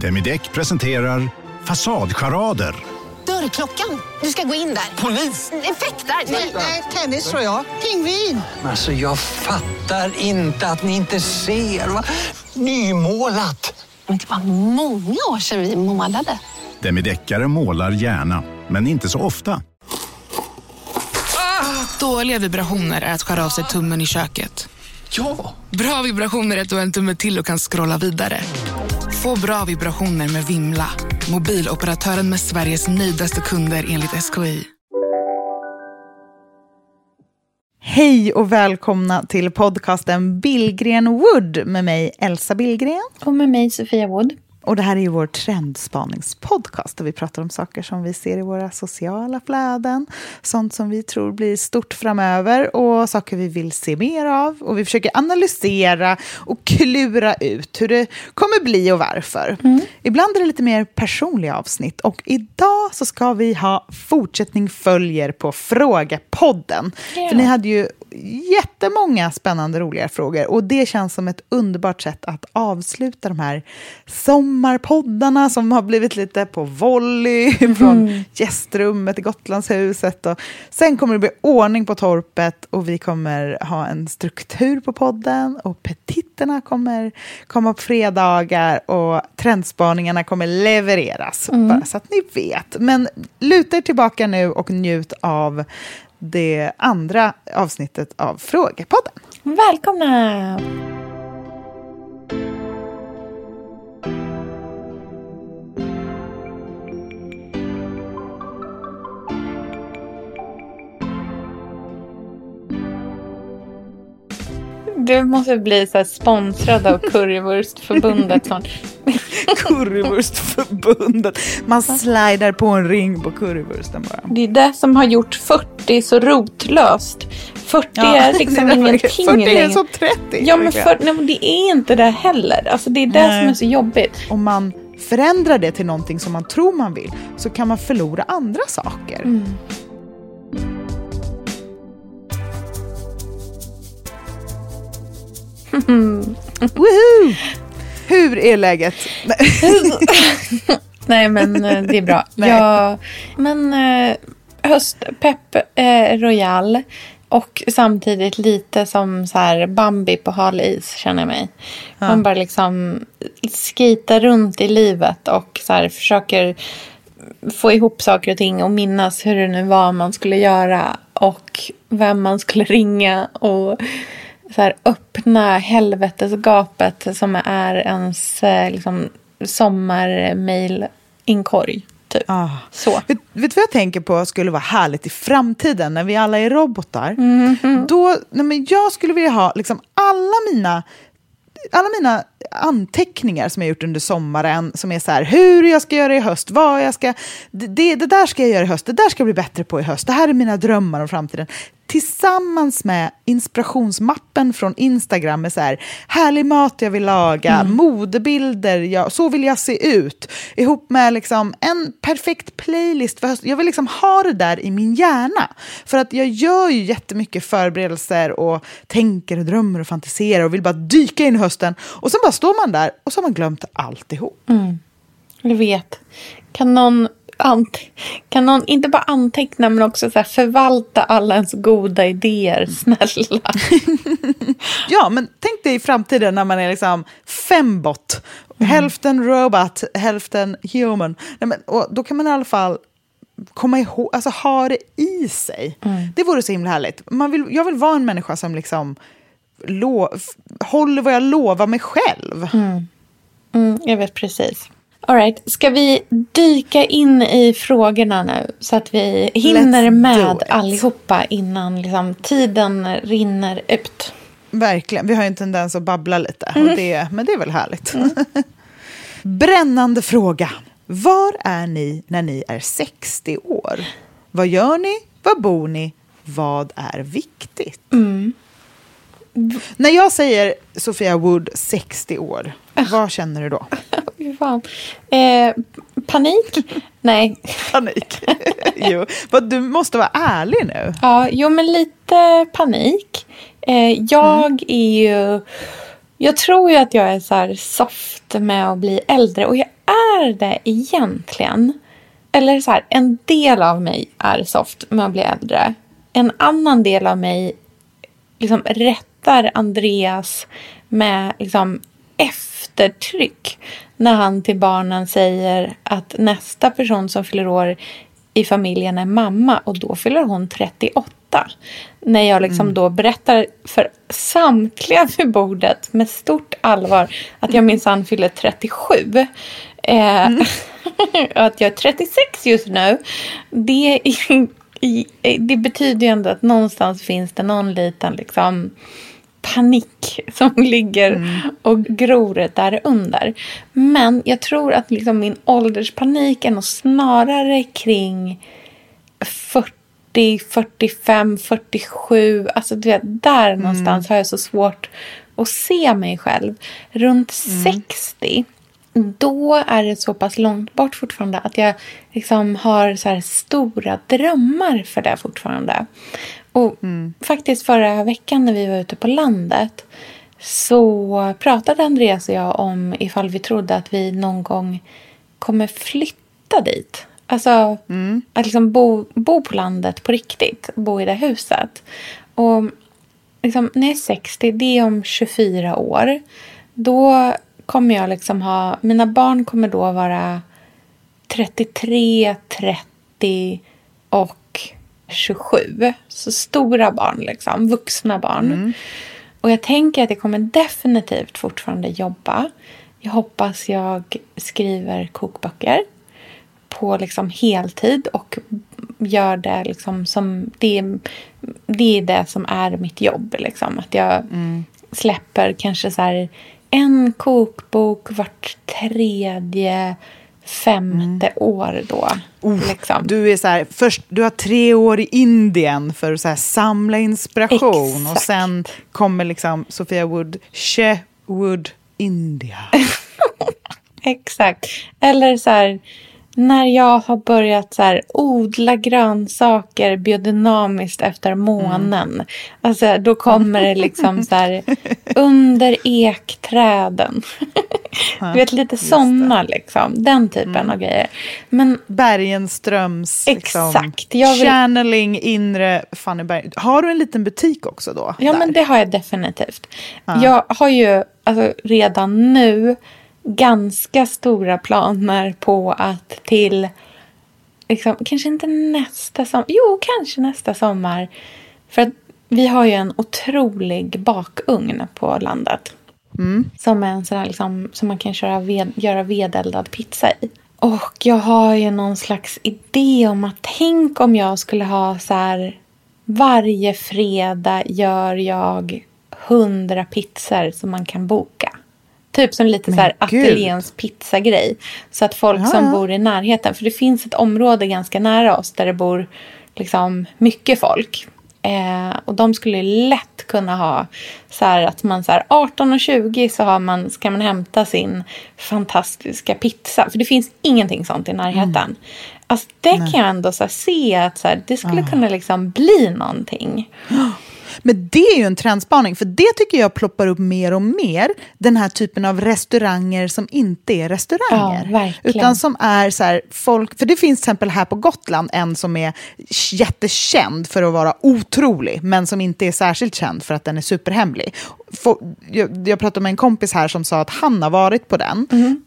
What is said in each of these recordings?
Demideck presenterar Fasadcharader. Dörrklockan. Du ska gå in där. Polis? Effektar? Nej, nej, tennis tror jag. Pingvin. Alltså jag fattar inte att ni inte ser. Va? Nymålat. Men det var många år sedan vi målade. Demideckare målar gärna, men inte så ofta. Dåliga vibrationer är att skära av sig tummen i köket. Ja! Bra vibrationer är att du har en tumme till och kan scrolla vidare. Få bra vibrationer med Vimla. Mobiloperatören med Sveriges nöjdaste kunder enligt SKI. Hej och välkomna till podcasten Billgren Wood med mig Elsa Billgren. Och med mig Sofia Wood. Och det här är ju vår trendspaningspodcast där vi pratar om saker som vi ser i våra sociala flöden, sånt som vi tror blir stort framöver och saker vi vill se mer av. Och vi försöker analysera och klura ut hur det kommer bli och varför. Mm. Ibland är det lite mer personliga avsnitt och idag så ska vi ha fortsättning följer på Frågepodden. Ja. För ni hade ju jättemånga spännande, roliga frågor. Och det känns som ett underbart sätt att avsluta de här sommarpoddarna som har blivit lite på volley mm. från gästrummet i Gotlandshuset. Och sen kommer det bli ordning på torpet och vi kommer ha en struktur på podden och petitterna kommer komma på fredagar och trendspaningarna kommer levereras. Mm. Bara så att ni vet. Men luta er tillbaka nu och njut av det andra avsnittet av Frågepodden. Välkomna! Du måste bli så sponsrad av Currywurstförbundet. currywurstförbundet. Man slidar på en ring på currywursten bara. Det är det som har gjort 40 så rotlöst. 40 ja, är liksom ingenting 40 är som 30. Ja, men, för, nej, men det är inte det heller. Alltså, det är det nej. som är så jobbigt. Om man förändrar det till någonting som man tror man vill så kan man förlora andra saker. Mm. Woohoo! Hur är läget? Nej, men eh, det är bra. Ja, men eh, höstpepp eh, Royal och samtidigt lite som så här Bambi på hal is känner jag mig. Ja. Man bara liksom skita runt i livet och så här försöker få ihop saker och ting och minnas hur det nu var man skulle göra och vem man skulle ringa och så här, öppna helvetesgapet som är ens eh, liksom, sommarmail-inkorg. Typ. Ah. Så. Vet, vet du vad jag tänker på skulle vara härligt i framtiden när vi alla är robotar? Mm -hmm. Då, nej men jag skulle vilja ha liksom, alla mina alla mina anteckningar som jag gjort under sommaren, som är så här, hur jag ska göra i höst, vad jag ska, det, det, där ska jag göra i höst, det där ska jag bli bättre på i höst, det här är mina drömmar om framtiden tillsammans med inspirationsmappen från Instagram med så här, härlig mat jag vill laga, mm. modebilder, jag, så vill jag se ut, ihop med liksom en perfekt playlist för höst. Jag vill liksom ha det där i min hjärna. För att jag gör ju jättemycket förberedelser och tänker och drömmer och fantiserar och vill bara dyka in i hösten. Och sen bara står man där och så har man glömt alltihop. Mm. Jag vet. Kan någon kan någon inte bara anteckna men också så förvalta alla ens goda idéer, snälla? ja, men tänk dig i framtiden när man är liksom fembot, mm. hälften robot, hälften human. Nej, men, och då kan man i alla fall komma ihåg, alltså ha det i sig. Mm. Det vore så himla härligt. Man vill, jag vill vara en människa som liksom lo, håller vad jag lovar mig själv. Mm. Mm, jag vet precis. Alright, ska vi dyka in i frågorna nu så att vi hinner med allihopa innan liksom, tiden rinner ut? Verkligen, vi har ju en tendens att babbla lite, mm. och det, men det är väl härligt. Mm. Brännande fråga. Var är ni när ni är 60 år? Vad gör ni? Var bor ni? Vad är viktigt? Mm. När jag säger Sofia Wood 60 år, vad känner du då? fan. Eh, panik? Nej. panik. jo, du måste vara ärlig nu. Ja, jo men lite panik. Eh, jag mm. är ju... Jag tror ju att jag är så soft med att bli äldre och jag är det egentligen? Eller så här, en del av mig är soft med att bli äldre. En annan del av mig liksom rättar Andreas med liksom eftertryck när han till barnen säger att nästa person som fyller år i familjen är mamma och då fyller hon 38. När jag liksom då berättar för samtliga vid bordet med stort allvar att jag minsann fyller 37. Eh, och att jag är 36 just nu. Det, det betyder ju ändå att någonstans finns det någon liten liksom panik som ligger och gror där under. Men jag tror att liksom min ålderspanik är nog snarare kring 40, 45, 47. Alltså du vet, där någonstans har jag så svårt att se mig själv. Runt 60 då är det så pass långt bort fortfarande att jag liksom har så här stora drömmar för det fortfarande. Och faktiskt förra veckan när vi var ute på landet så pratade Andreas och jag om ifall vi trodde att vi någon gång kommer flytta dit. Alltså att liksom bo, bo på landet på riktigt, bo i det huset. Och liksom, när jag är 60, det är om 24 år. Då kommer jag liksom ha, mina barn kommer då vara 33, 30 och 27. Så stora barn, liksom, vuxna barn. Och jag tänker att jag kommer definitivt fortfarande jobba. Jag hoppas jag skriver kokböcker på liksom heltid och gör det liksom som det, det är det som är mitt jobb. Liksom. Att jag släpper kanske så här en kokbok vart tredje, femte år då. liksom. Du är så här, först, du har tre år i Indien för att så här samla inspiration och Exakt. sen kommer liksom Sofia Wood, She Wood India. Exakt. Eller så här, när jag har börjat så här, odla grönsaker biodynamiskt efter månen. Alltså, då kommer det liksom så här, under ekträden. du vet, lite sådana liksom. Den typen av grejer. Men Bergenströms liksom, Exakt, jag vill- channeling inre Fanny Berg. Har du en liten butik också då? Ja, där? men det har jag definitivt. Jag har ju alltså, redan nu ganska stora planer på att till, liksom, kanske inte nästa sommar, jo, kanske nästa sommar. För att vi har ju en otrolig bakugn på landet. Som är en sån här, liksom, som man kan köra ved, göra vedeldad pizza i. Och jag har ju någon slags idé om att tänk om jag skulle ha så här varje fredag gör jag hundra pizzor som man kan boka. Typ som lite så här Men ateljéns pizzagrej. Så att folk Ja, som bor i närheten, för det finns ett område ganska nära oss där det bor liksom mycket folk. Eh, och de skulle lätt kunna ha så här att man så här 18 och 20 så har man, ska man hämta sin fantastiska pizza. För det finns ingenting sånt i närheten. Alltså det kan jag ändå så se att så här, det skulle kunna liksom bli någonting. Men det är ju en trendspaning, för det tycker jag ploppar upp mer och mer. Den här typen av restauranger som inte är restauranger. Ja, utan som är så här, folk, för det finns till exempel här på Gotland en som är jättekänd för att vara otrolig, men som inte är särskilt känd för att den är superhemlig. Jag, pratade med en kompis här som sa att han har varit på den.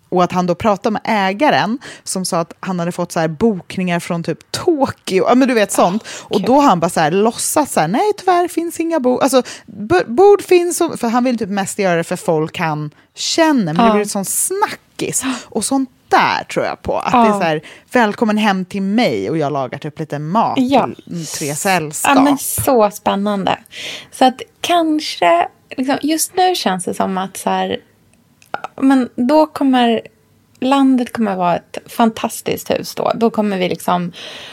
Och att han då pratade med ägaren som sa att han hade fått så här bokningar från typ Tokyo, ja men du vet sånt. och då har han bara så här låtsats så här, nej tyvärr finns inga bord. Alltså bord finns, för han vill typ mest göra det för folk han känner. Men det Ja. blir ett sånt snackis. Och sånt där tror jag på. Att Ja. det är så här, välkommen hem till mig och jag lagar typ lite mat Ja. till tre sällskap. Ja, men så spännande. Så att kanske, liksom, just nu känns det som att så här, men då kommer landet kommer vara ett fantastiskt hus då. Då kommer vi liksom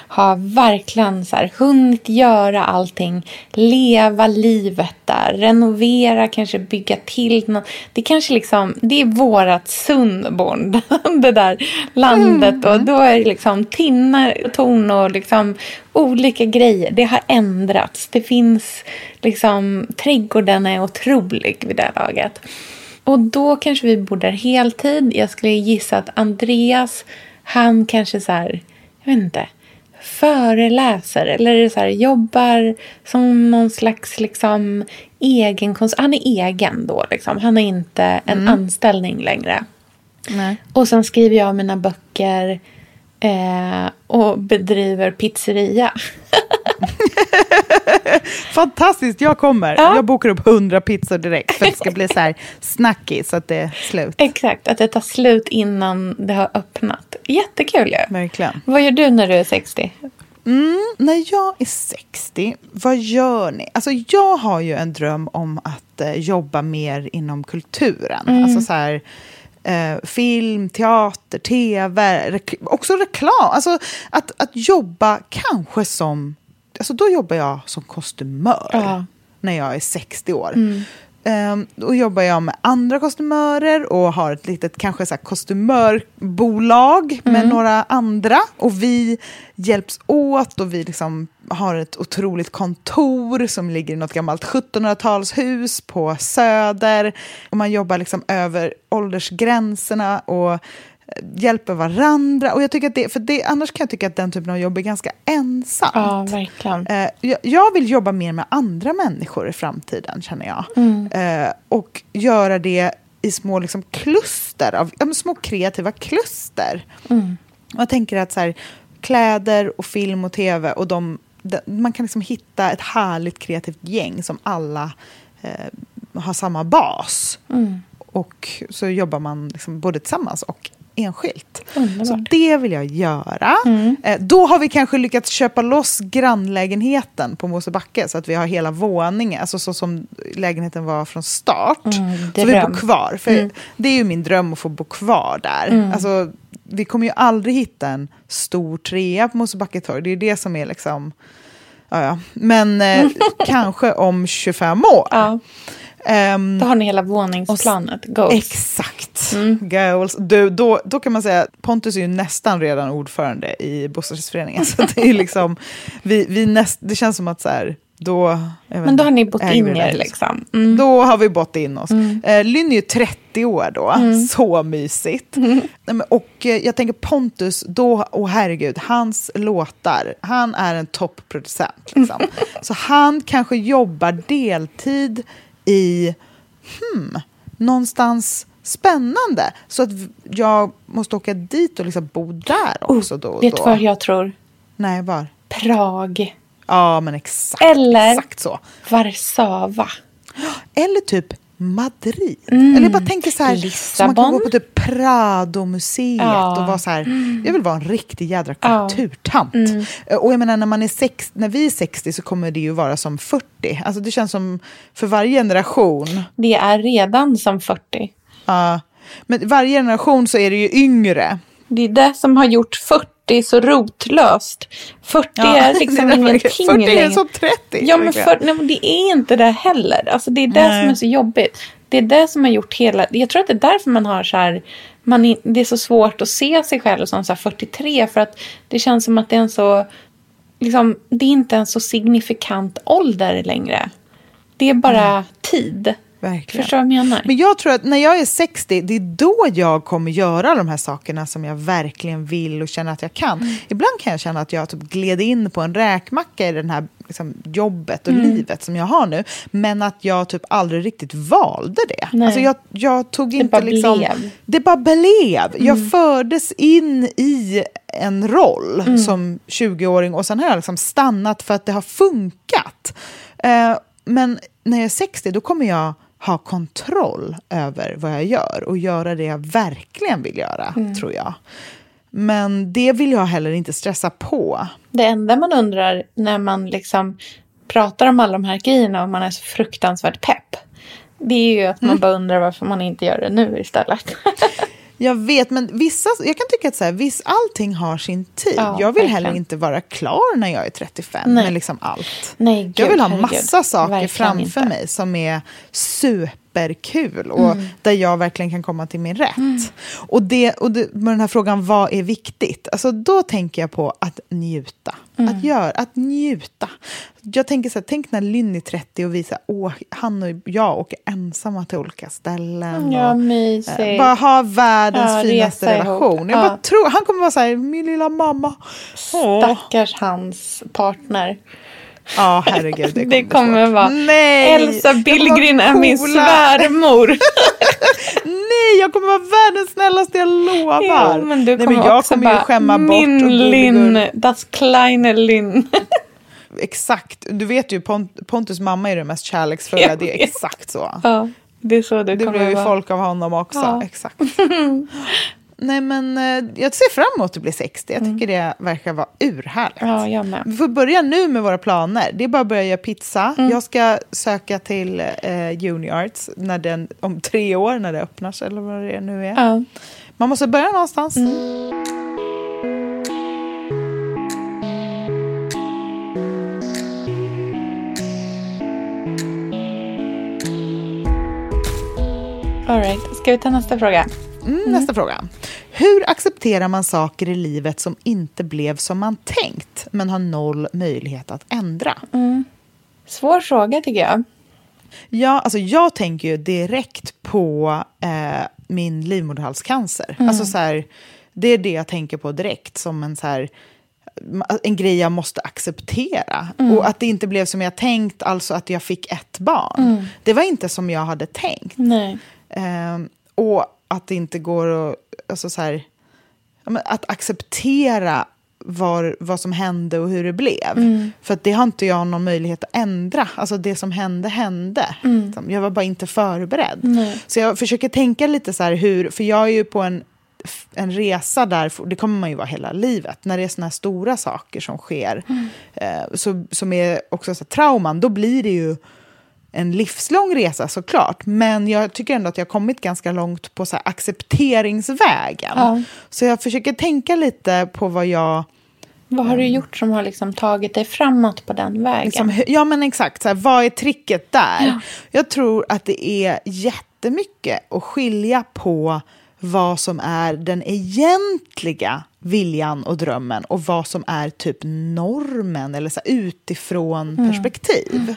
ha verkligen så här, hunnit göra allting, leva livet där, renovera, kanske bygga till något. Det kanske liksom, det är vårat Sundborn, det där landet. Och då är det liksom tinnar, torn och liksom olika grejer. Det har ändrats. Det finns liksom, trädgården är otrolig vid det här laget. Och då kanske vi bor där heltid. Jag skulle gissa att Andreas, han kanske så här, jag vet inte, föreläser eller så här, jobbar som någon slags liksom, egen konsult. Han är egen då, liksom. han har inte en anställning längre. Nej. Och sen skriver jag mina böcker eh, och bedriver pizzeria. Fantastiskt, jag kommer. Ja. Jag bokar upp 100 pizzor direkt för att det ska bli så här snackigt så att det är slut. Exakt, att det tar slut innan det har öppnat. Jättekul ju. Verkligen. Vad gör du när du är 60? När jag är 60, vad gör ni? Alltså jag har ju en dröm om att eh, jobba mer inom kulturen. Alltså så här, eh, film, teater, tv, rek- också reklam. Alltså att, att jobba kanske som... Alltså då jobbar jag som kostymör Ja. när jag är 60 år. Ehm, då jobbar jag med andra kostymörer och har ett litet kanske så här kostymörbolag med några andra. Och vi hjälps åt och vi liksom har ett otroligt kontor som ligger i något gammalt 1700-talshus på Söder. Och man jobbar liksom över åldersgränserna och hjälper varandra. Och jag tycker att det, för det, annars kan jag tycka att den typen av jobb är ganska ensamt. Ja, verkligen. Eh, jag, jag vill jobba mer med andra människor i framtiden, känner jag. Eh, och göra det i små liksom, kluster, av, ja, små kreativa kluster. Och Jag tänker att så här, kläder och film och tv, och de, de, man kan liksom hitta ett härligt kreativt gäng som alla eh, har samma bas. Och så jobbar man liksom både tillsammans och enskilt. Underbart. Så det vill jag göra. Eh, då har vi kanske lyckats köpa loss grannlägenheten på Mosebacke så att vi har hela våningen, alltså så som lägenheten var från start. så vi bor kvar. För Det är ju min dröm att få bo kvar där. Alltså, vi kommer ju aldrig hitta en stor trea på Mosebacke torg. Det är det som är liksom... Ja, ja. Men eh, kanske om 25 år. Ja, Ehm, då har ni hela våningsplanet. Goals. Exakt. Goals. Du, då, då kan man säga Pontus är ju nästan redan ordförande i bostadsrättsföreningen. Så det, är liksom, vi, vi näst, det känns som att så här, då... Men då har ni bott in er liksom. Mm. Då har vi bott in oss. Eh, Lynn är ju 30 år då, så mysigt. Men, Och eh, jag tänker Pontus, då, åh herregud, hans låtar, han är en topproducent. Liksom. så han kanske jobbar deltid i, hmm, någonstans spännande. Så att jag måste åka dit och liksom bo där också då och Oh, Vet du då. vad jag tror? Nej, var? Prag. Ja, men exakt. Eller- Exakt så. Warszawa. Eller typ Madrid. Eller jag bara tänker så här, så man kan Mm. Lissabon. gå på typ Prado-museet Ja. Mm. och vara så här, jag vill vara en riktig jädra Ja. Mm. kulturtant. Och jag menar när man är sex, när vi är 60 så kommer det ju vara som 40. Alltså det känns som för varje generation, Det är redan som 40. ja, men varje generation så är det ju yngre. Det är det som har gjort 40 så rotlöst. 40 Ja, är liksom är ingenting 40 är som 30. Ja, men för, nej, men det är inte det heller. Alltså, det är det Nej. som är så jobbigt. Det är det som har gjort hela... Jag tror att det är därför man har så här... Man är, det är så svårt att se sig själv som så här 43. För att det känns som att det är en så... Liksom, det är inte en så signifikant ålder längre. Det är bara tid. Verkligen. Förstår vad jag menar? Men jag tror att när jag är 60, det är då jag kommer göra de här sakerna som jag verkligen vill och känner att jag kan. Mm. Ibland kan jag känna att jag typ gled in på en räkmacka i det här liksom, jobbet och Mm. livet som jag har nu. Men att jag typ aldrig riktigt valde det. Nej. Alltså jag, jag tog inte bara liksom... blev. Det bara blev. Jag Mm. fördes in i en roll Mm. som 20-åring och sen har jag liksom stannat för att det har funkat. Eh, men när jag är 60 då kommer jag ha kontroll över vad jag gör och göra det jag verkligen vill göra, Mm. tror jag. Men det vill jag heller inte stressa på. Det enda man undrar när man liksom pratar om alla de här grejerna och man är så fruktansvärt pepp. Det är ju att man Mm. bara undrar varför man inte gör det nu istället. Jag vet, men vissa, jag kan tycka att så här, viss, allting har sin tid. Ja, jag vill verkligen. heller inte vara klar när jag är 35 Nej. med liksom allt. Nej, gud, jag vill ha herregud. massa saker Verkligen framför inte. mig som är superkul och Mm. där jag verkligen kan komma till min rätt. Och, det, och det, med den här frågan, vad är viktigt? Alltså, då tänker jag på att njuta. Mm. Att, göra, att njuta. Jag tänker så här, tänk när Lynn är 30 och vi så här, åh, han och jag åker ensamma till olika ställen. Ja, och, mysigt. eh, bara ha världens Ja, finaste relation. Jag Ja. bara tror, han kommer vara så här, min lilla mamma. Åh. Stackars hans partner. Ja, herregud. Det kommer, Det kommer vara Nej, Elsa Billgren är min svärmor. Nej, jag kommer vara världens snällaste, jag lovar. Ja, men du Nej, kommer men jag också kommer ju bara, skämma bort. min Linn, gulligull." das kleine Linn. Exakt. Du vet ju, Pont- Pontus mamma är det mest kärleksfulla. Det är exakt så. ja, det är så det, Det kommer blir ju folk av honom också. Ja. Exakt. Nej, men eh, jag ser fram emot att bli 60. Jag tycker det verkar vara urhärligt. Mm. Ja, jag med. Vi får börja nu med våra planer. Det är bara att börja göra pizza. Mm. Jag ska söka till eh, UniArts när den, om tre år när det öppnas, eller vad det nu är. Ja. Man måste börja någonstans. Mm. All right. Ska vi ta nästa fråga? Mm, Nästa fråga. Hur accepterar man saker i livet som inte blev som man tänkt men har noll möjlighet att ändra? Svår fråga tycker jag. Ja, alltså jag tänker ju direkt på eh, min livmoderhalscancer. Alltså så här, det är det jag tänker på direkt som en, så här, en grej jag måste acceptera. Och att det inte blev som jag tänkt, alltså att jag fick ett barn. Det var inte som jag hade tänkt. Nej. Ehm, och att det inte går att... Alltså så här, att acceptera var, vad som hände och hur det blev. För att det har inte jag någon möjlighet att ändra. Alltså det som hände, hände. Liksom, Jag var bara inte förberedd. Så jag försöker tänka lite så här hur... För jag är ju på en, en resa där, det kommer man ju vara hela livet. När det är såna här stora saker som sker, eh, så, som är också så här, trauman, då blir det ju en livslång resa såklart. Men jag tycker ändå att jag har kommit ganska långt på så accepteringsvägen. Ja. Så jag försöker tänka lite på vad jag... Vad har du gjort som har liksom tagit dig framåt på den vägen? Liksom, ja men exakt, så här, vad är tricket där? Jag tror att det är jättemycket att skilja på vad som är den egentliga viljan och drömmen och vad som är typ normen eller så utifrån perspektiv.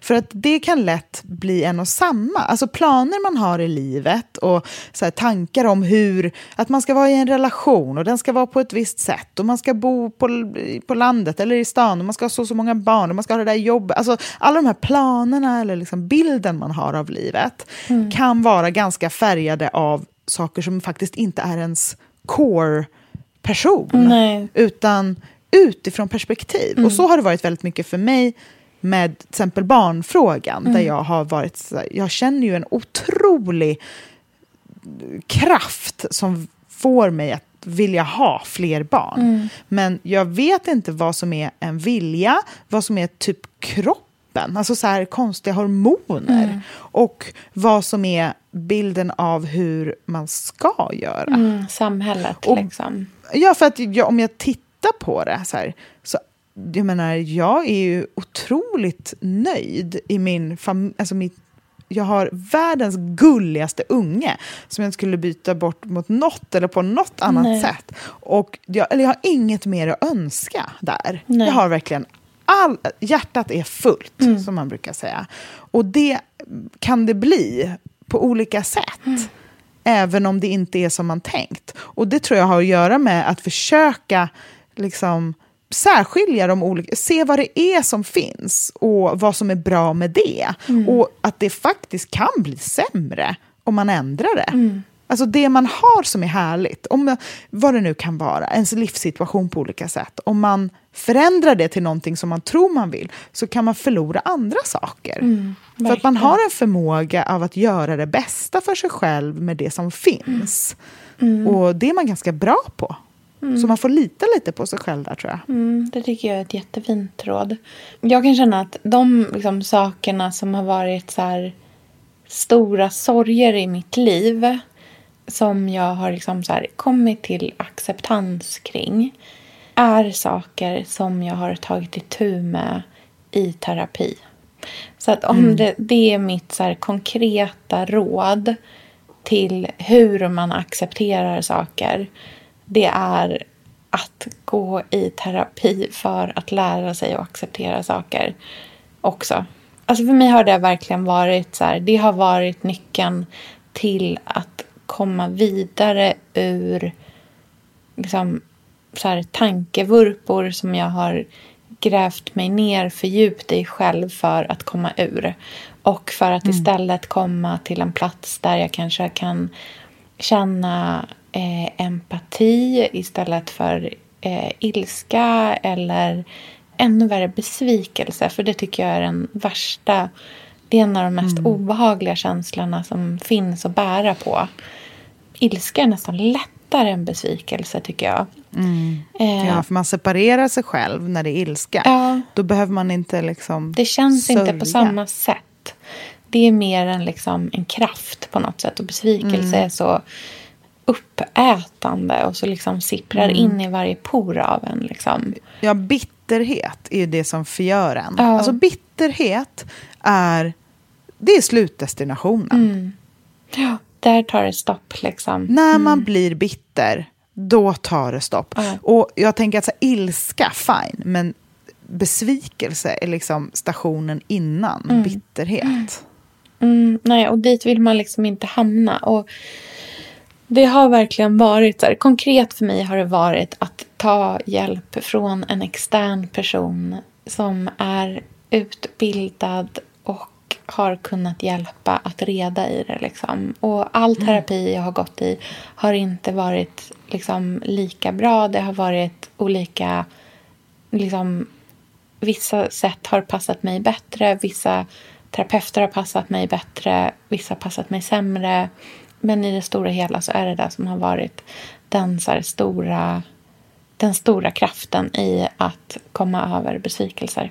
För att det kan lätt bli en och samma. Alltså planer man har i livet och så tankar om hur att man ska vara i en relation och den ska vara på ett visst sätt och man ska bo på, på landet eller i stan och man ska ha så så många barn och man ska ha det där jobbet. Alltså alla de här planerna eller liksom bilden man har av livet kan vara ganska färgade av saker som faktiskt inte är ens core person Nej. utan utifrån perspektiv. Och så har det varit väldigt mycket för mig med till exempel barnfrågan där jag har varit jag känner ju en otrolig kraft som får mig att vilja ha fler barn. Men jag vet inte vad som är en vilja, vad som är typ kroppen, alltså så här konstiga hormoner och vad som är bilden av hur man ska göra. Mm, samhället Och- liksom. Ja, för att jag, om jag tittar på det så här, så jag menar, jag är ju otroligt nöjd i min familj. Alltså mitt, jag har världens gulligaste unge som jag inte skulle byta bort mot något eller på något annat Nej. sätt. Och jag, eller jag har inget mer att önska där. Nej. Jag har verkligen all, hjärtat är fullt, Mm. som man brukar säga. Och det kan det bli på olika sätt. Mm. Även om det inte är som man tänkt. Och det tror jag har att göra med att försöka liksom, särskilja de olika, se vad det är som finns och vad som är bra med det. Och att det faktiskt kan bli sämre om man ändrar det. Alltså det man har som är härligt, om, vad det nu kan vara, ens livssituation på olika sätt. Om man förändrar det till någonting som man tror man vill så kan man förlora andra saker. för att man har en förmåga av att göra det bästa för sig själv med det som finns. Och det är man ganska bra på. Så man får lita lite på sig själv där tror jag. Mm, det tycker jag är ett jättefint råd. Jag kan känna att de liksom, sakerna som har varit så här, stora sorger i mitt liv som jag har liksom, så kommit till acceptans kring är saker som jag har tagit itu med i terapi. Så att om det, det är mitt så konkreta råd till hur man accepterar saker det är att gå i terapi för att lära sig och acceptera saker också. Alltså för mig har det verkligen varit så här, det har varit nyckeln till att komma vidare ur liksom, så här, tankevurpor som jag har grävt mig ner för djupt i själv för att komma ur. Och för att mm. istället komma till en plats där jag kanske kan känna eh, empati istället för eh, ilska eller ännu värre besvikelse. För det tycker jag är den värsta. Det är en av de mest mm. obehagliga känslorna som finns att bära på. Ilska är nästan lättare än besvikelse tycker jag. Mm. Eh, ja, för man separerar sig själv när det är ilska. Ja, Då behöver man inte liksom Det känns sörja. inte på samma sätt. Det är mer en, liksom, en kraft på något sätt. Och besvikelse mm. är så uppätande och så liksom sipprar mm. in i varje por av en. Liksom. Ja, bitterhet är ju det som förgör en. Ja. Alltså bitterhet är, det är slutdestinationen. Mm. Ja, där tar det stopp. Liksom. När man mm. blir bitter, då tar det stopp. Ja. Och jag tänker att så här, ilska, fine, men besvikelse är liksom stationen innan mm. bitterhet. Mm, nej, och dit vill man liksom inte hamna. Och det har verkligen varit så här, konkret för mig har det varit att ta hjälp från en extern person som är utbildad och har kunnat hjälpa att reda i det. Liksom. Och all mm. terapi jag har gått i har inte varit liksom, lika bra. Det har varit olika... Liksom, vissa sätt har passat mig bättre. Vissa terapeuter har passat mig bättre. Vissa har passat mig sämre. Men i det stora hela så är det det som har varit den, stora, den stora kraften i att komma över besvikelser.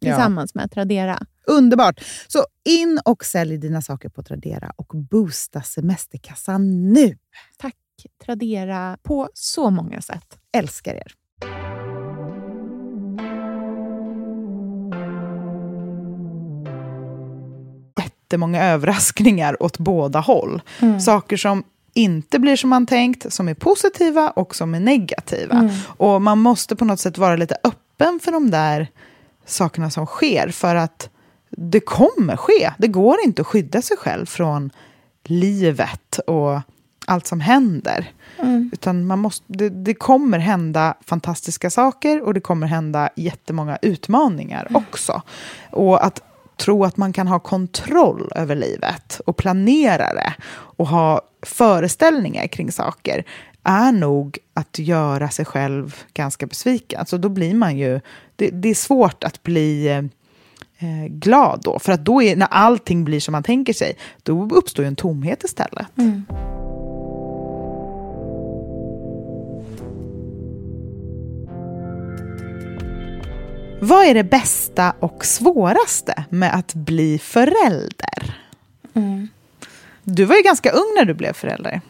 tillsammans ja. med Tradera. Underbart! Så in och sälj dina saker på Tradera och boosta semesterkassan nu. Tack Tradera på så många sätt. Älskar er. Jättemånga överraskningar åt båda håll. Mm. Saker som inte blir som man tänkt, som är positiva och som är negativa. Mm. Och Man måste på något sätt vara lite öppen för de där sakerna som sker. För att det kommer ske. Det går inte att skydda sig själv från livet och allt som händer. Mm. Utan man måste, det, det, kommer hända fantastiska saker och det kommer hända jättemånga utmaningar mm. också. Och att tro att man kan ha kontroll över livet och planera det och ha föreställningar kring saker är nog att göra sig själv ganska besviken. Alltså då blir man ju... Det, det är svårt att bli eh, glad då. För att då är, när allting blir som man tänker sig, då uppstår ju en tomhet istället. Mm. Vad är det bästa och svåraste med att bli förälder? Mm. Du var ju ganska ung när du blev förälder.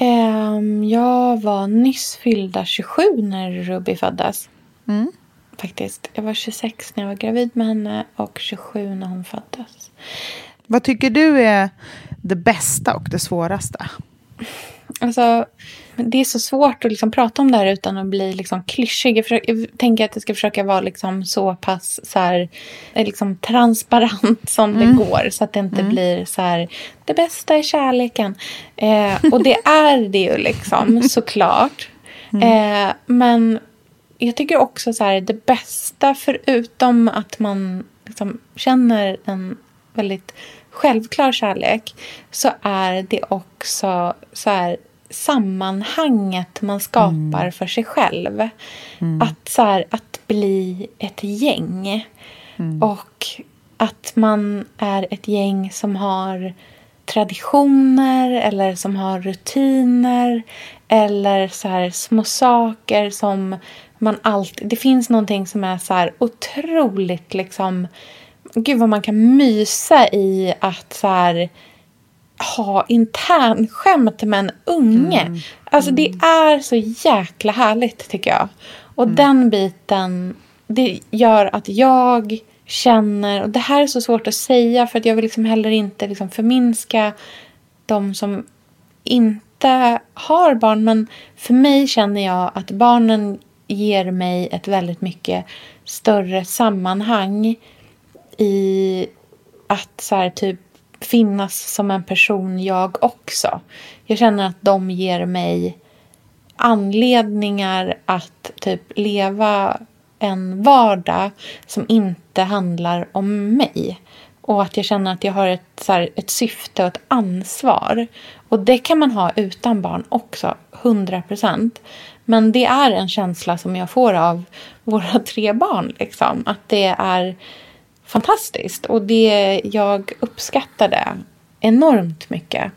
Ehm, jag var nyss fyllda 27 när Ruby föddes. Mm. Faktiskt. Jag var 26 när jag var gravid med henne och 27 när hon föddes. Vad tycker du är det bästa och det svåraste? Alltså, det är så svårt att liksom prata om det här utan att bli liksom klyschig. Jag, försöker, jag tänker att jag ska försöka vara liksom så pass så här, eh, liksom transparent som det går. Så att det inte blir så här, det bästa är kärleken. Eh, och det är det ju liksom, såklart. Eh, men jag tycker också så här, det bästa förutom att man liksom känner en väldigt självklar kärlek så är det också så här, sammanhanget man skapar för sig själv. Att, så här, att bli ett gäng. Och att man är ett gäng som har traditioner eller som har rutiner eller så här små saker som man alltid... Det finns någonting som är så här otroligt liksom... Gud vad man kan mysa i att så här ha internskämt med en unge. Alltså det är så jäkla härligt tycker jag. Och den biten, det gör att jag känner, och det här är så svårt att säga för att jag vill liksom heller inte liksom förminska de som inte har barn. Men för mig känner jag att barnen ger mig ett väldigt mycket större sammanhang i att så här, typ finnas som en person jag också. Jag känner att de ger mig anledningar att typ leva en vardag som inte handlar om mig. Och att jag känner att jag har ett, så här, ett syfte och ett ansvar. Och det kan man ha utan barn också, 100 procent. Men det är en känsla som jag får av våra tre barn. Liksom. Att det är fantastiskt. Och det, jag uppskattar det enormt mycket.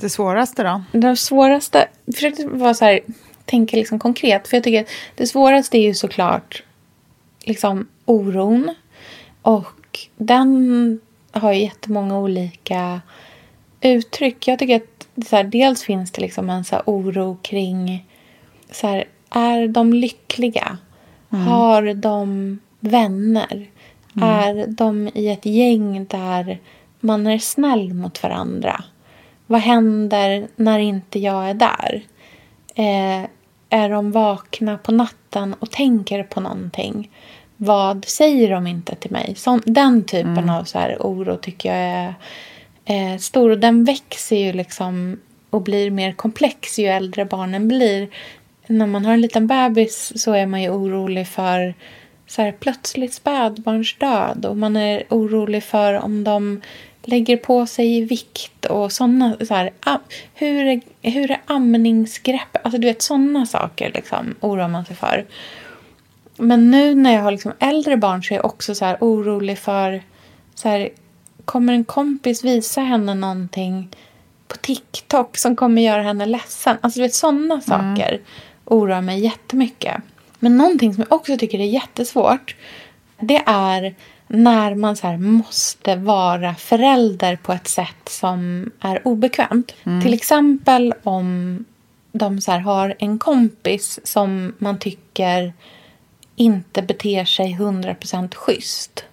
Det svåraste då? Det svåraste... Jag försökte vara så här, tänka liksom konkret. För jag tycker att det svåraste är ju såklart liksom oron. Och den har ju jättemånga olika uttryck. Jag tycker att så här, dels finns det liksom en så oro kring... Så här, är de lyckliga? Har de vänner? Är de i ett gäng där man är snäll mot varandra? Vad händer när inte jag är där? Eh, är de vakna på natten och tänker på någonting? Vad säger de inte till mig? Sån, den typen av så här oro tycker jag är eh, stor. Och den växer ju liksom och blir mer komplex ju äldre barnen blir. När man har en liten bebis så är man ju orolig för så här, plötsligt spädbarnsdöd och man är orolig för om de lägger på sig vikt och sådana så här, hur, är, hur är amningsgrepp? Alltså du vet sådana saker liksom oroar man sig för. Men nu när jag har liksom äldre barn så är jag också så här orolig för så här, kommer en kompis visa henne någonting på TikTok som kommer göra henne ledsen? Alltså du vet sådana saker oroar mig jättemycket. Men någonting som jag också tycker är jättesvårt det är när man så måste vara förälder på ett sätt som är obekvämt. Till exempel om de så har en kompis som man tycker inte beter sig 100% schysst.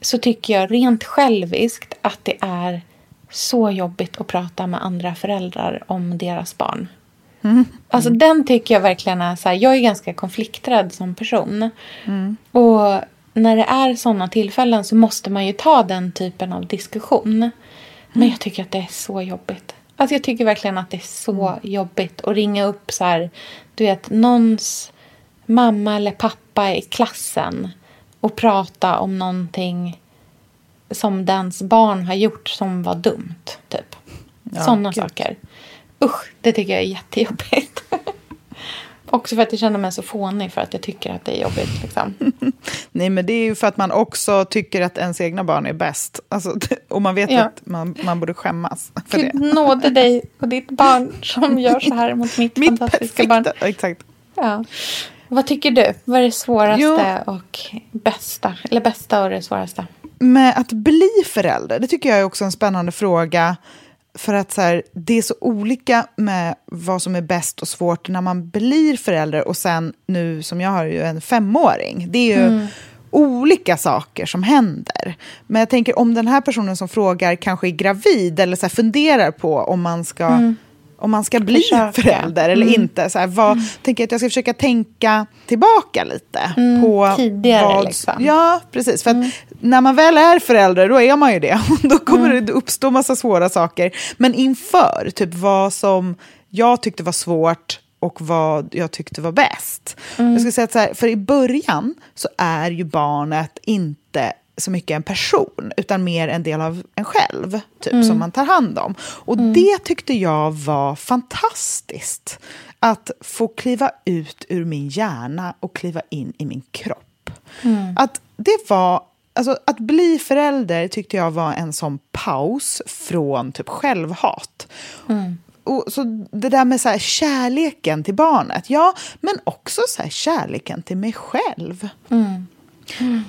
Så tycker jag rent själviskt att det är så jobbigt att prata med andra föräldrar om deras barn. Alltså den tycker jag verkligen är så här, jag är ganska konflikträdd som person. Och när det är sådana tillfällen så måste man ju ta den typen av diskussion. Men jag tycker att det är så jobbigt. Alltså jag tycker verkligen att det är så jobbigt att ringa upp så här, du vet, någons mamma eller pappa i klassen och prata om någonting som dens barn har gjort som var dumt, typ. Sådana gud. saker. Usch, det tycker jag är jättejobbigt. Också för att jag känner mig så fånig för att jag tycker att det är jobbigt. Liksom. Nej, men det är ju för att man också tycker att ens egna barn är bäst. Alltså, och man vet Ja. att man, man borde skämmas för Gud det. nåde dig och ditt barn som gör så här mot mitt, Mitt fantastiska barn. perfekta, exakt. Ja. Vad tycker du? Vad är det svåraste Jo. och bästa? Eller bästa och det svåraste? Med att bli förälder, det tycker jag är också en spännande fråga. För att så här, det är så olika med vad som är bäst och svårt när man blir förälder och sen nu som jag har ju en femåring. Det är ju Mm. olika saker som händer. Men jag tänker om den här personen som frågar kanske är gravid eller så här, funderar på om man ska, om man ska bli Försöka. förälder eller Mm. inte. Så här, vad, tänker jag att jag ska försöka tänka tillbaka lite. Mm, på tidigare, vad, liksom. Ja, precis. För att när man väl är förälder, då är man ju det. då kommer Mm. det uppstå massa svåra saker. Men inför, typ vad som jag tyckte var svårt och vad jag tyckte var bäst. Mm. Jag skulle säga att så här, för i början så är ju barnet inte så mycket en person, utan mer en del av en själv, typ, Mm. som man tar hand om. Och det tyckte jag var fantastiskt. Att få kliva ut ur min hjärna och kliva in i min kropp. Att det var... Alltså, att bli förälder tyckte jag var en sån paus från typ självhat. Och så det där med så här, kärleken till barnet, ja, men också så här, kärleken till mig själv.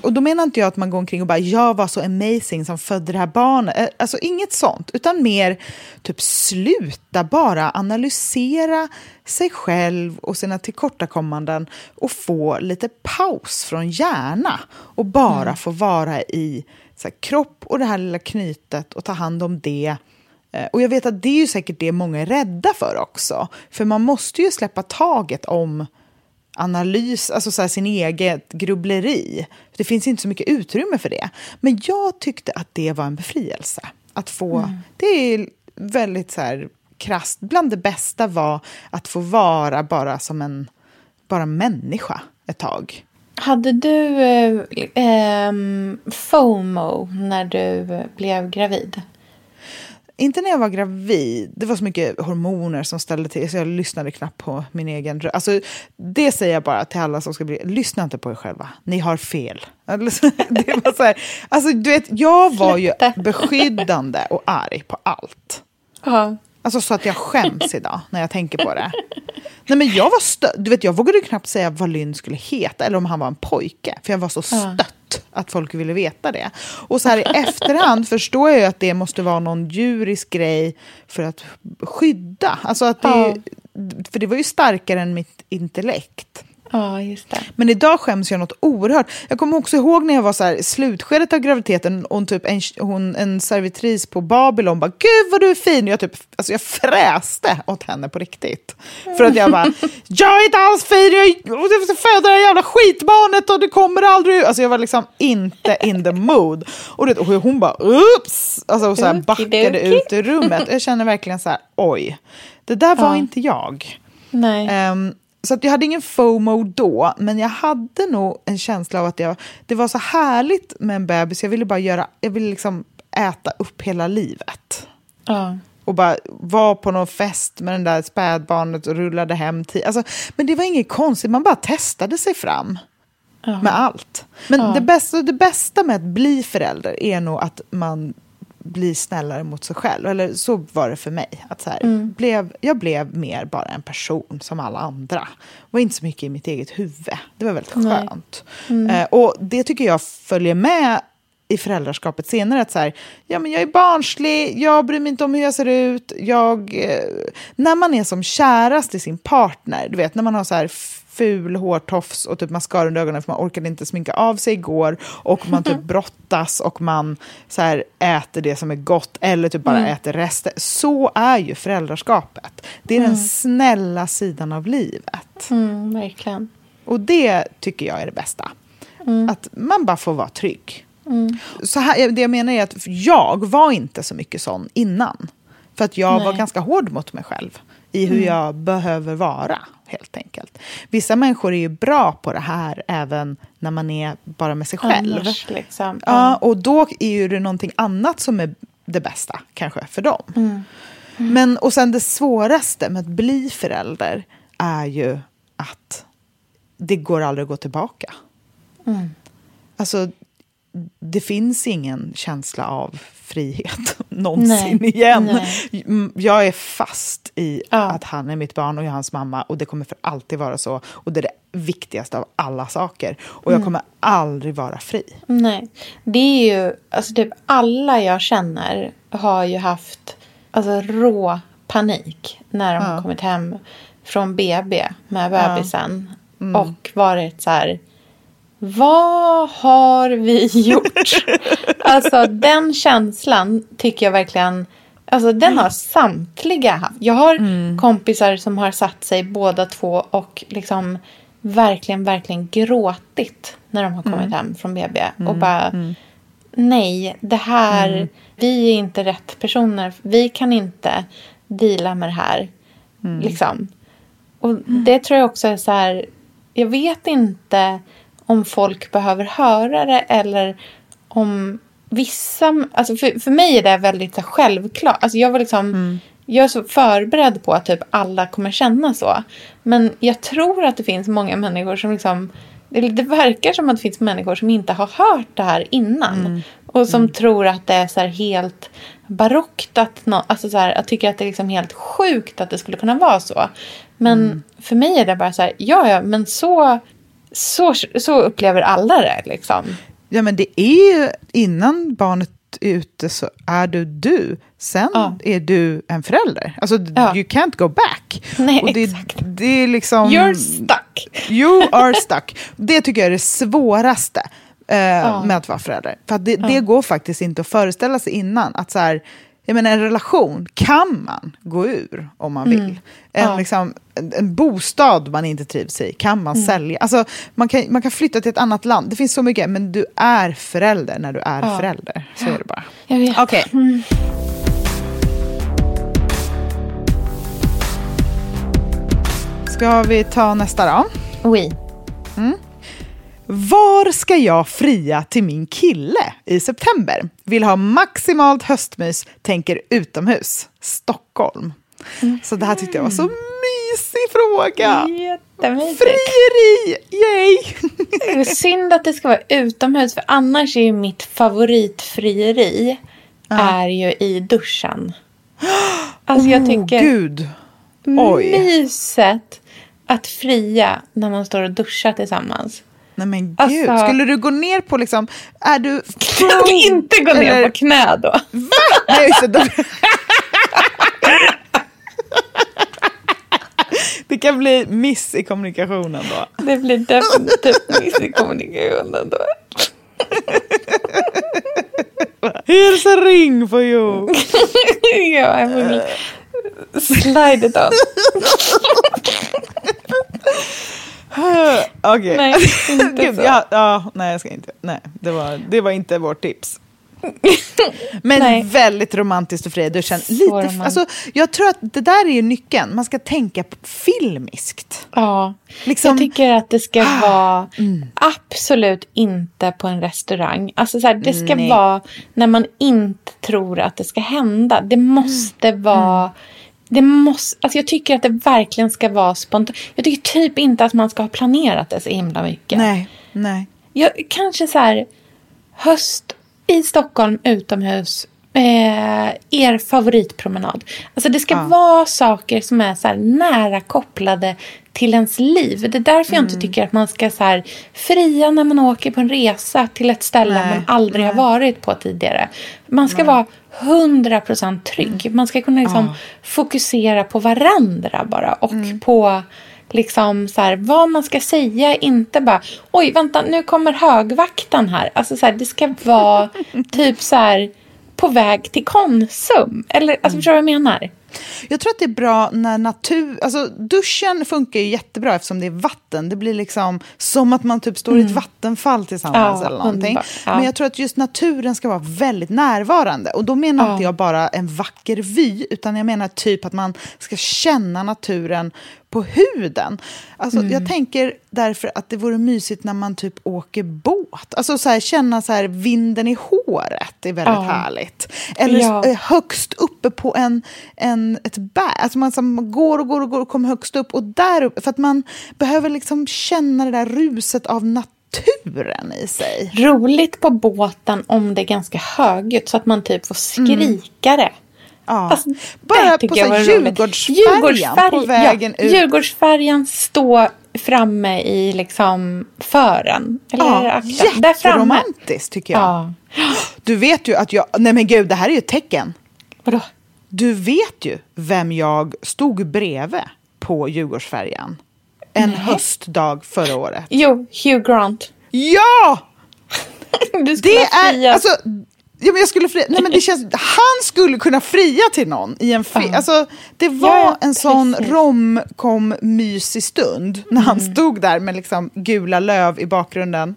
Och då menar inte jag att man går omkring och bara jag var så amazing som födde det här barnet. Eh, Alltså inget sånt, utan mer typ sluta bara analysera sig själv och sina tillkortakommanden och få lite paus från hjärna och bara få vara i så här, kropp och det här lilla knytet och ta hand om det. Eh, Och jag vet att det är ju säkert det många är rädda för också. För man måste ju släppa taget om analys, alltså så här sin eget grubbleri. Det finns inte så mycket utrymme för det. Men jag tyckte att det var en befrielse. Att få, Det är väldigt så här krasst. Bland det bästa var att få vara bara som en bara människa ett tag. Hade du eh, ehm, FOMO när du blev gravid? Inte när jag var gravid. Det var så mycket hormoner som ställde till så jag lyssnade knappt på min egen röst. Alltså, det säger jag bara till alla som ska bli... Lyssna inte på er själva. Ni har fel. Alltså, Det var så här, alltså, du vet, jag var ju beskyddande och arg på allt. Alltså så att jag skäms idag när jag tänker på det. Nej men jag var stött. Du vet, jag vågade knappt säga vad Lynn skulle heta eller om han var en pojke. För jag var så stött att folk ville veta det. Och så här i efterhand förstår jag ju att det måste vara någon djurisk grej för att skydda. Alltså att det, För det var ju starkare än mitt intellekt. Ja, just det. Men idag skäms jag något oerhört. Jag kommer också ihåg när jag var så här, i slutskedet av graviditeten och typ en, hon, en servitris på Babylon bara “Gud vad du är fin!” och jag, typ, alltså jag fräste åt henne på riktigt. För att jag bara “Jag är inte alls fin! Jag, jag föda det här jävla skitbarnet och det kommer aldrig ut!” Alltså jag var liksom inte in the mood. Och, det, och hon bara “Oops!” alltså, och så här, backade ut ur rummet. Jag känner verkligen så här “Oj, det där var Ja. inte jag”. Nej. Ehm, så jag hade ingen FOMO då, men jag hade nog en känsla av att jag, det var så härligt med en bebis. Jag ville bara göra, jag ville liksom äta upp hela livet. ja. Och bara vara på någon fest med den där spädbarnet och rullade hem till. Alltså, men det var inget konstigt, man bara testade sig fram. Med allt. Men det, bästa, det bästa med att bli förälder är nog att man blir snällare mot sig själv. Eller så var det för mig. Att så här, blev, jag blev mer bara en person som alla andra. var inte så mycket i mitt eget huvud. Det var väldigt Nej. skönt. Eh, och det tycker jag följer med i föräldraskapet senare. Att så här, ja, men jag är barnslig, jag bryr mig inte om hur jag ser ut. Jag, eh, när man är som kärast i sin partner, du vet när man har så här ful hårtofs och typ mascara under ögonen för man orkade inte sminka av sig igår och man typ brottas och man så här äter det som är gott eller typ bara äter rester. Så är ju föräldraskapet. Det är den snälla sidan av livet. Mm, verkligen. Och det tycker jag är det bästa. Att man bara får vara trygg. Så här, det jag menar är att jag var inte så mycket sån innan. För att jag var Nej. ganska hård mot mig själv i hur jag behöver vara, helt enkelt. Vissa människor är ju bra på det här även när man är bara med sig själv. Annars, liksom. Ja, och då är ju det någonting annat som är det bästa, kanske, för dem. Men, och sen det svåraste med att bli förälder är ju att det går aldrig att gå tillbaka. Alltså, det finns ingen känsla av frihet någonsin Nej, igen. nej. Mm, Jag är fast i Ja. att han är mitt barn och jag är hans mamma och det kommer för alltid vara så. Och det är det viktigaste av alla saker. Och Mm. jag kommer aldrig vara fri. Nej. Det är ju, alltså typ alla jag känner har ju haft alltså, rå panik när de har kommit hem från BB med bebisen. Och varit så här, vad har vi gjort? alltså den känslan tycker jag verkligen, alltså den har samtliga haft. Jag har kompisar som har satt sig båda två och liksom verkligen, verkligen gråtit när de har kommit hem från BB. Och bara, nej, det här, vi är inte rätt personer. Vi kan inte deala med det här. Liksom. Och det tror jag också är så här, jag vet inte om folk behöver höra det eller om vissa, alltså för, för mig är det väldigt så självklart. Alltså jag var liksom, jag är så förberedd på att typ alla kommer känna så. Men jag tror att det finns många människor som liksom, det, det verkar som att det finns människor som inte har hört det här innan. Och som tror att det är så här helt barockt att, nå, alltså så här, jag tycker att det är liksom helt sjukt att det skulle kunna vara så. Men för mig är det bara så här, ja ja, men så, så, så upplever alla det liksom. Ja, men det är ju innan barnet är ute så är du du. Sen Ja. är du en förälder. Alltså, Ja. you can't go back. Nej, och det, exakt. det är liksom... You're stuck. You are stuck. Det tycker jag är det svåraste eh, med att vara förälder. För att det, det går faktiskt inte att föreställa sig innan. Att så här, jag menar, en relation kan man gå ur om man vill. En, Mm. Ja. liksom, en, en bostad man inte trivs i kan Mm. man sälja. Alltså, man, kan, man kan flytta till ett annat land. Det finns så mycket. Men du är förälder när du är förälder. Så är det bara. Jag vet. Okej. Ska vi ta nästa då? Oui. Var ska jag fria till min kille i september? Vill ha maximalt höstmys, tänker utomhus. Stockholm. Så det här tyckte jag var så mysig fråga. Jättemysigt. Frieri! Yay! Synd att det ska vara utomhus för annars är ju mitt favoritfrieri är ju i duschen. Alltså jag tycker Oh, gud. Oj. myset att fria när man står och duschar tillsammans. Nej men gud. Alltså- Skulle du gå ner på liksom... Är du... Kan jag inte gå ner Eller- på knä då? Nej, just det. Då- Det kan bli miss i kommunikationen då. Det blir definitivt miss i kommunikationen då. Here's a ring for you. ja, jag vill slide it on. Okej. Nej, inte Gud, så. ja, ja, nej, jag ska inte. Nej, det var, det var inte vårt tips. Men Nej. väldigt romantiskt och fria i duschen. Så Lite, alltså, jag tror att det där är ju nyckeln. Man ska tänka filmiskt. Ja, Liksom- jag tycker att det ska vara absolut inte på en restaurang. Alltså så här, det ska Nej. vara när man inte tror att det ska hända. Det måste vara... Det måste, alltså jag tycker att det verkligen ska vara spontant. Jag tycker typ inte att man ska ha planerat det så himla mycket. Nej, nej. Jag, kanske så här höst i Stockholm utomhus. Eh, er favoritpromenad. Alltså det ska vara saker som är så nära kopplade till ens liv. Det är därför jag inte tycker att man ska så här fria när man åker på en resa till ett ställe Nej, man aldrig har varit på tidigare. Man ska vara 100% trygg. Man ska kunna liksom fokusera på varandra bara och på liksom så här, vad man ska säga. Inte bara, oj vänta nu kommer högvakten här. Alltså så här, det ska vara typ så här på väg till Konsum. Eller alltså förstår du vad jag menar? Jag tror att det är bra när natur... Alltså duschen funkar ju jättebra eftersom det är vatten. Det blir liksom som att man typ står i ett vattenfall tillsammans Ja, eller någonting. Ja. Men jag tror att just naturen ska vara väldigt närvarande. Och då menar Ja. inte jag bara en vacker vy, utan jag menar typ att man ska känna naturen på huden. Alltså, Mm. Jag tänker därför att det vore mysigt när man typ åker båt. Alltså så här, känna så här, vinden i håret är väldigt Ja. härligt. Eller Ja. eh, högst uppe på en, en, ett berg. Alltså man som går och går och går och kommer högst upp. Och där uppe, för att man behöver liksom känna det där ruset av naturen i sig. Roligt på båten om det är ganska högljutt så att man typ får skrika det. Ja. Alltså, Bara på så. Djurgårdsfärjan på vägen ja, ut. Djurgårdsfärjan stå framme i liksom fören. Eller Ja, jätteromantiskt tycker jag. Ja. Du vet ju att jag... Nej men gud, det här är ju ett tecken. Vadå? Du vet ju vem jag stod bredvid på Djurgårdsfärjan en höstdag förra året. Jo, Hugh Grant. Ja! Det är... Alltså, ja, men jag skulle fria, nej, men det känns, han skulle kunna fria till någon i en film. Ja. Alltså, det var Ja, en sån precis. romcom-mysig stund när han Mm. stod där med liksom gula löv i bakgrunden.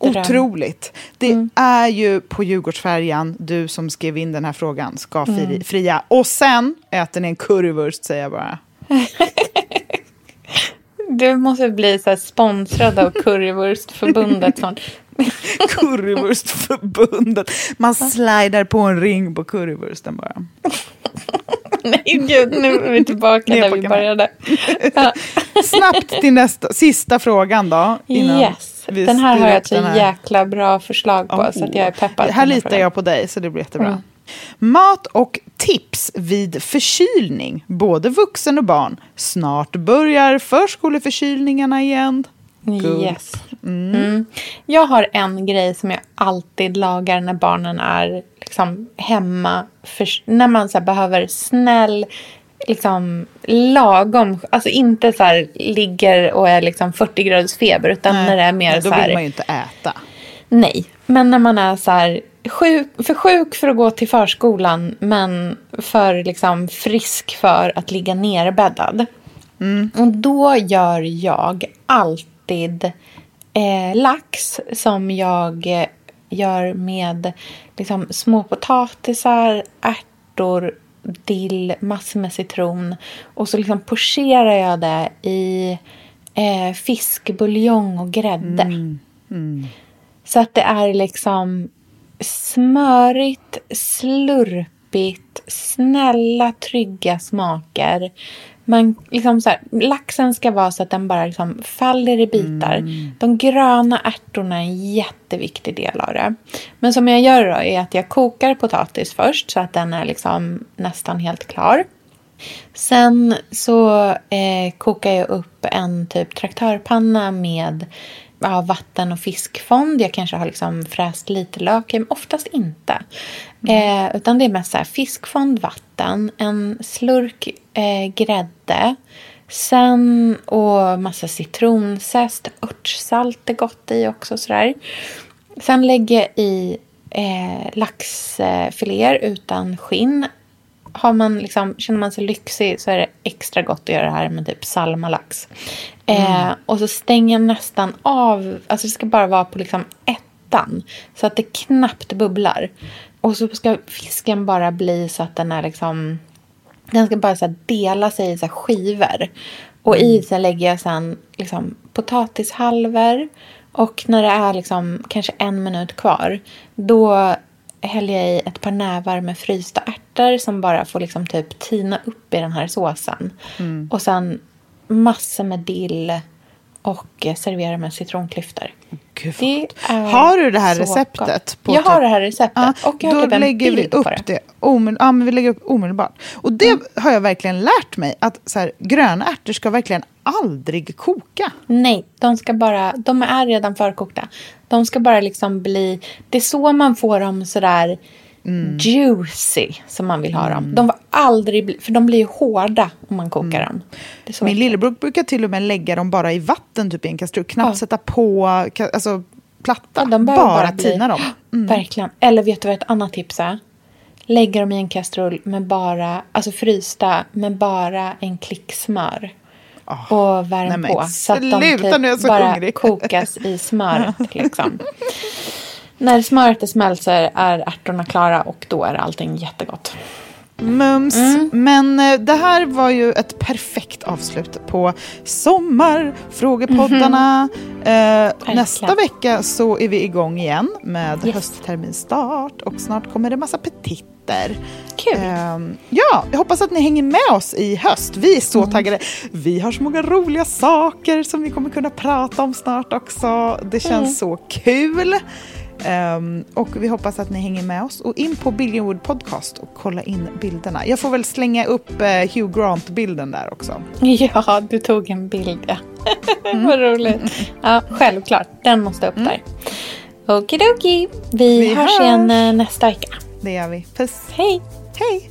Dröm. Otroligt. Det Mm. är ju på Djurgårdsfärjan, du som skrev in den här frågan, ska Mm. fria. Och sen äter ni en currywurst, säger jag bara. Du måste bli så sponsrad av Currywurstförbundet. Currywurstförbundet. Man slidar på en ring på currywursten bara. Nej, gud, nu är vi tillbaka där vi började. Ja. Snabbt till nästa, sista frågan då. Yes, den här har jag ett här. jäkla bra förslag på, så att jag är peppad. Här litar jag på dig, så det blir jättebra. Mm. Mat och tips vid förkylning, både vuxen och barn. Snart börjar förskoleförkylningarna igen. Good. Yes. Mm. Jag har en grej som jag alltid lagar när barnen är liksom hemma. För, när man så behöver snäll, liksom lagom. Alltså inte så här ligger och är liksom 40 graders feber. Utan när det är mer Nej, så då här. vill man ju inte äta. Nej, men när man är så här sjuk, för sjuk för att gå till förskolan men för liksom frisk för att ligga nerbäddad. Och då gör jag alltid eh, lax som jag eh, gör med liksom, små potatisar, ärtor, dill, massor med citron. Och så liksom pocherar jag det i eh, fiskbuljong och grädde. Så att det är liksom smörigt, slurpigt, snälla, trygga smaker. Man, liksom så här, laxen ska vara så att den bara liksom faller i bitar. De gröna ärtorna är en jätteviktig del av det. Men som jag gör då är att jag kokar potatis först så att den är liksom nästan helt klar. Sen så eh, kokar jag upp en typ traktörpanna med ja, vatten och fiskfond. Jag kanske har liksom fräst lite lök, men oftast inte. Eh, utan det är mest så här fiskfond, vatten, en slurk eh, grädde. Sen och massa citronzest, örtsalt är gott i också sådär. Sen lägger jag i eh, laxfiléer utan skinn har man liksom, känner man sig lyxig så är det extra gott att göra det här med typ salmalax. Eh, och så stänger jag nästan av, alltså det ska bara vara på liksom ettan. Så att det knappt bubblar. Och så ska fisken bara bli så att den är liksom, den ska bara så dela sig i så här skivor. Och i så lägger jag sen liksom potatishalvor. Och när det är liksom kanske en minut kvar, då häller jag i ett par nävar med frysta ärtor som bara får liksom typ tina upp i den här såsen. Och sen massor med dill och eh, serverar med citronklyftor. Gud, Det är Har du det här receptet? Jag har det här receptet. Ja, och jag har då typ en lägger vi bild upp på det. det. Omedel- ja, men vi lägger upp omedelbart. Och det har jag verkligen lärt mig. Att så här, gröna ärtor ska verkligen aldrig koka. Nej, de ska bara, de är redan förkokta. De ska bara liksom bli, det är så man får dem sådär Mm. juicy som man vill ha dem. De var aldrig, för de blir ju hårda om man kokar dem. Är så Min lillebror brukar till och med lägga dem bara i vatten typ i en kastrull. Knappt Ja. sätta på alltså, platta. Ja, de bara bara bli- tina dem. Mm. Verkligen. Eller vet du vad ett annat tips är? Lägga dem i en kastrull med bara, alltså frysta med bara en klick smör. och värm nej på. Så att de typ bara hungrig. kokas i smöret. liksom. När smöret är smält så är ärtorna klara och då är allting jättegott. Mums. Mm. Men eh, det här var ju ett perfekt avslut på sommarfrågepoddarna. Eh, nästa vecka så är vi igång igen med Yes. höstterminstart och snart kommer det massa petiter. Kul. Ehm, ja, jag hoppas att ni hänger med oss i höst. Vi är så taggade. Vi har så många roliga saker som vi kommer kunna prata om snart också. Det känns Mm. så kul. Ehm, och vi hoppas att ni hänger med oss. Och in på Billionwood Podcast och kolla in bilderna. Jag får väl slänga upp eh, Hugh Grant-bilden där också. Ja, du tog en bild ja. Vad roligt. Ja, självklart. Den måste upp där. Okidoki. Vi, Vi hörs hörs. igen eh, nästa vecka. Det gör vi. Puss. Hej. Hej!